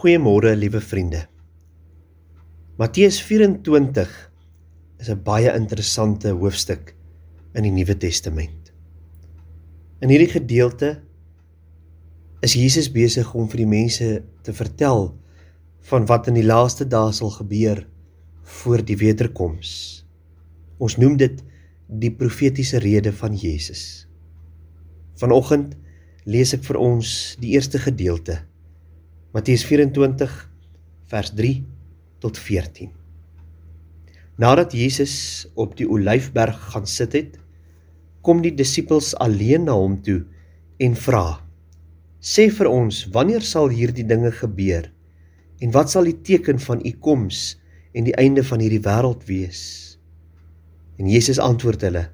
Goeiemôre liewe vriende. Matteus 24 is 'n baie interessante hoofstuk in die Nuwe Testament. In hierdie gedeelte is Jesus besig om vir die mense te vertel van wat in die laaste dae sal gebeur voor die wederkoms. Ons noem dit die profetiese rede van Jesus. Vanoggend lees ek vir ons die eerste gedeelte Matteus 24 vers 3 tot 14. Nadat Jesus op die Olyfberg gaan sit het, kom die disippels alleen na hom toe en vra: "Sê vir ons, wanneer sal hierdie dinge gebeur? En wat sal die teken van u koms en die einde van hierdie wêreld wees?" En Jesus antwoord hulle: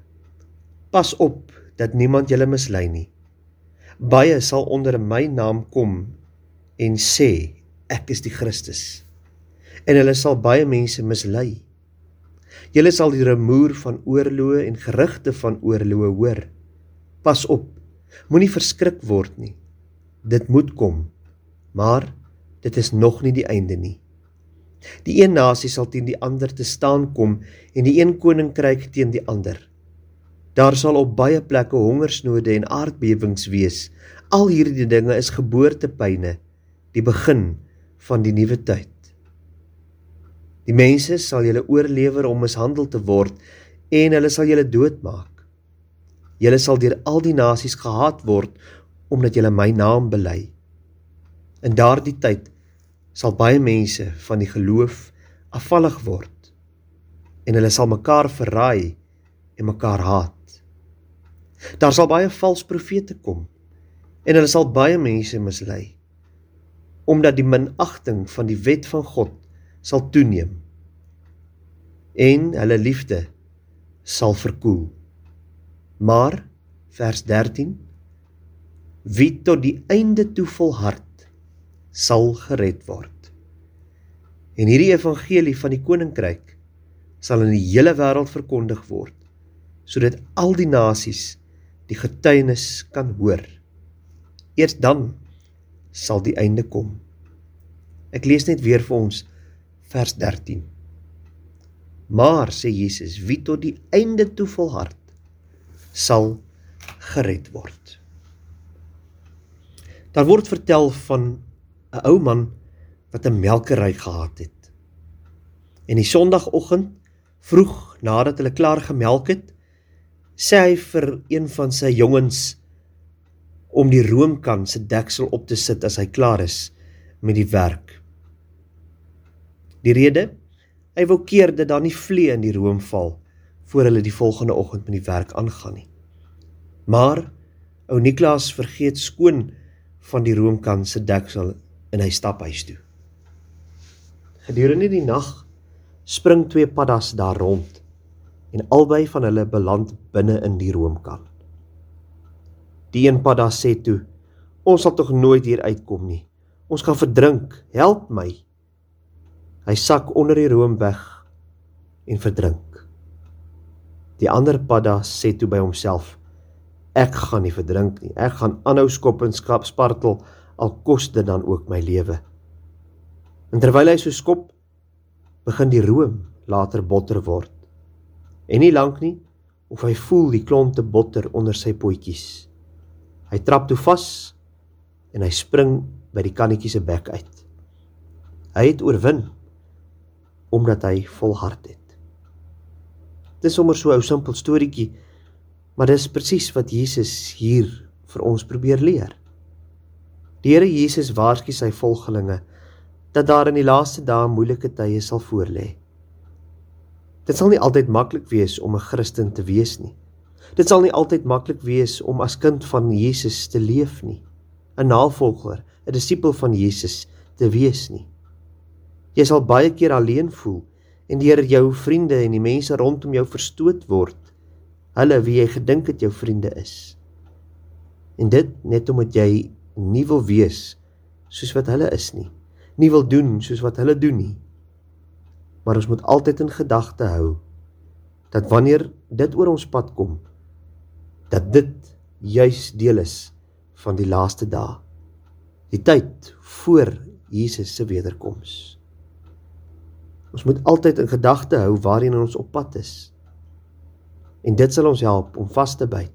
"Pas op dat niemand julle mislei nie. Baie sal onder my naam kom en sê ek is die Christus. En hulle sal baie mense mislei. Julle sal die rumoer van oorloë en gerugte van oorloë hoor. Pas op. Moenie verskrik word nie. Dit moet kom. Maar dit is nog nie die einde nie. Die een nasie sal teen die ander te staan kom en die een koninkryk teen die ander. Daar sal op baie plekke hongersnode en aardbewings wees. Al hierdie dinge is geboortepyne die begin van die nuwe tyd. Die mense sal julle oorlewer om mishandel te word en hulle sal julle doodmaak. Julle sal deur al die nasies gehaat word omdat julle my naam bely. In daardie tyd sal baie mense van die geloof afvallig word en hulle sal mekaar verraai en mekaar haat. Daar sal baie valse profete kom en hulle sal baie mense mislei omdat die minagting van die wet van God sal toeneem en hulle liefde sal verkoel. Maar vers 13 wie tot die einde toe volhard sal gered word. En hierdie evangelie van die koninkryk sal in die hele wêreld verkondig word sodat al die nasies die getuienis kan hoor. Eers dan sal die einde kom. Ek lees net weer vir ons vers 13. Maar sê Jesus, wie tot die einde toe volhard, sal gered word. Daar word vertel van 'n ou man wat 'n melkery gehad het. En die Sondagoggend vroeg nadat hulle klaar gemelk het, sê hy vir een van sy jongens om die roomkan se deksel op te sit as hy klaar is met die werk. Die rede, hy wou keer dat daar nie vlee in die room val voor hulle die volgende oggend met die werk aangaan nie. Maar ou Niklaas vergeet skoon van die roomkan se deksel en hy stap huis toe. Gedurende die nag spring twee paddas daar rond en albei van hulle beland binne in die roomkan. Die een padda sê toe: "Ons sal tog nooit hier uitkom nie. Ons gaan verdrink. Help my." Hy sak onder die room weg en verdrink. Die ander padda sê toe by homself: Ek gaan nie verdrink nie. Ek gaan aanhou skop en skap spartel al kos dit dan ook my lewe. En terwyl hy so skop, begin die room later botter word. En nie lank nie of hy voel die klonte botter onder sy potjies. Hy trap toe vas en hy spring by die kannetjie se bek uit. Hy het oorwin omdat hy volhard het. Dis sommer so 'n ou simpel storieetjie, maar dis presies wat Jesus hier vir ons probeer leer. Die Here Jesus waarsku sy volgelinge dat daar in die laaste dae moeilike tye sal voorlê. Dit sal nie altyd maklik wees om 'n Christen te wees nie. Dit sal nie altyd maklik wees om as kind van Jesus te leef nie, 'n navolger, 'n disipel van Jesus te wees nie. Jy sal baie keer alleen voel en deur jou vriende en die mense rondom jou verstoot word. Hulle wie jy gedink het jou vriende is. En dit net omdat jy nie wil wees soos wat hulle is nie. Nie wil doen soos wat hulle doen nie. Maar ons moet altyd in gedagte hou dat wanneer dit oor ons pad kom, dat dit juis deel is van die laaste dae. Die tyd voor Jesus se wederkoms. Ons moet altyd in gedagte hou waarheen ons op pad is. En dit sal ons help om vas te byt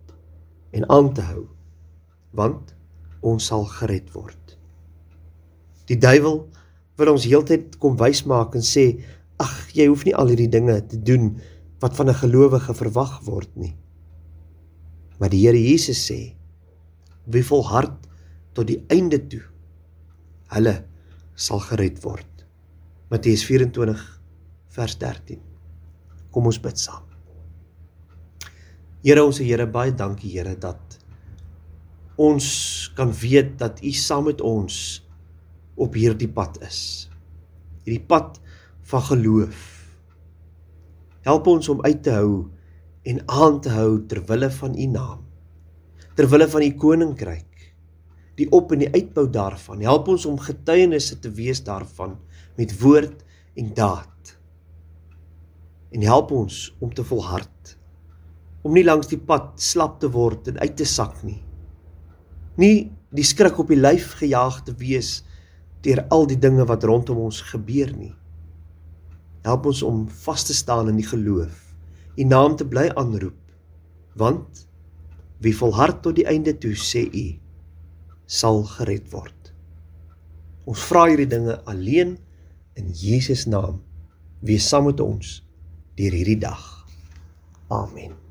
en aan te hou, want ons sal gered word. Die duiwel wil ons heeltyd kom wys maak en sê, "Ag, jy hoef nie al hierdie dinge te doen wat van 'n gelowige verwag word nie." Maar die Here Jesus sê, "Wie volhard tot die einde toe, hulle sal gered word." Matteus 24 vers 13. Kom ons bid saam. Here ons Here baie dankie Here dat ons kan weet dat U saam met ons op hierdie pad is. Hierdie pad van geloof. Help ons om uit te hou en aan te hou ter wille van U naam. Ter wille van U koninkryk. Die op en die uitbou daarvan. Help ons om getuienisse te wees daarvan met woord en daad. En help ons om te volhard. Om nie langs die pad slap te word en uit te sak nie. Nie die skrik op die lyf gejaag te wees deur al die dinge wat rondom ons gebeur nie. Help ons om vas te staan in die geloof. U naam te bly aanroep. Want wie volhard tot die einde toe sê u sal gered word. Ons vra hierdie dinge alleen in Jesus naam wees saam met ons deur hierdie dag. Amen.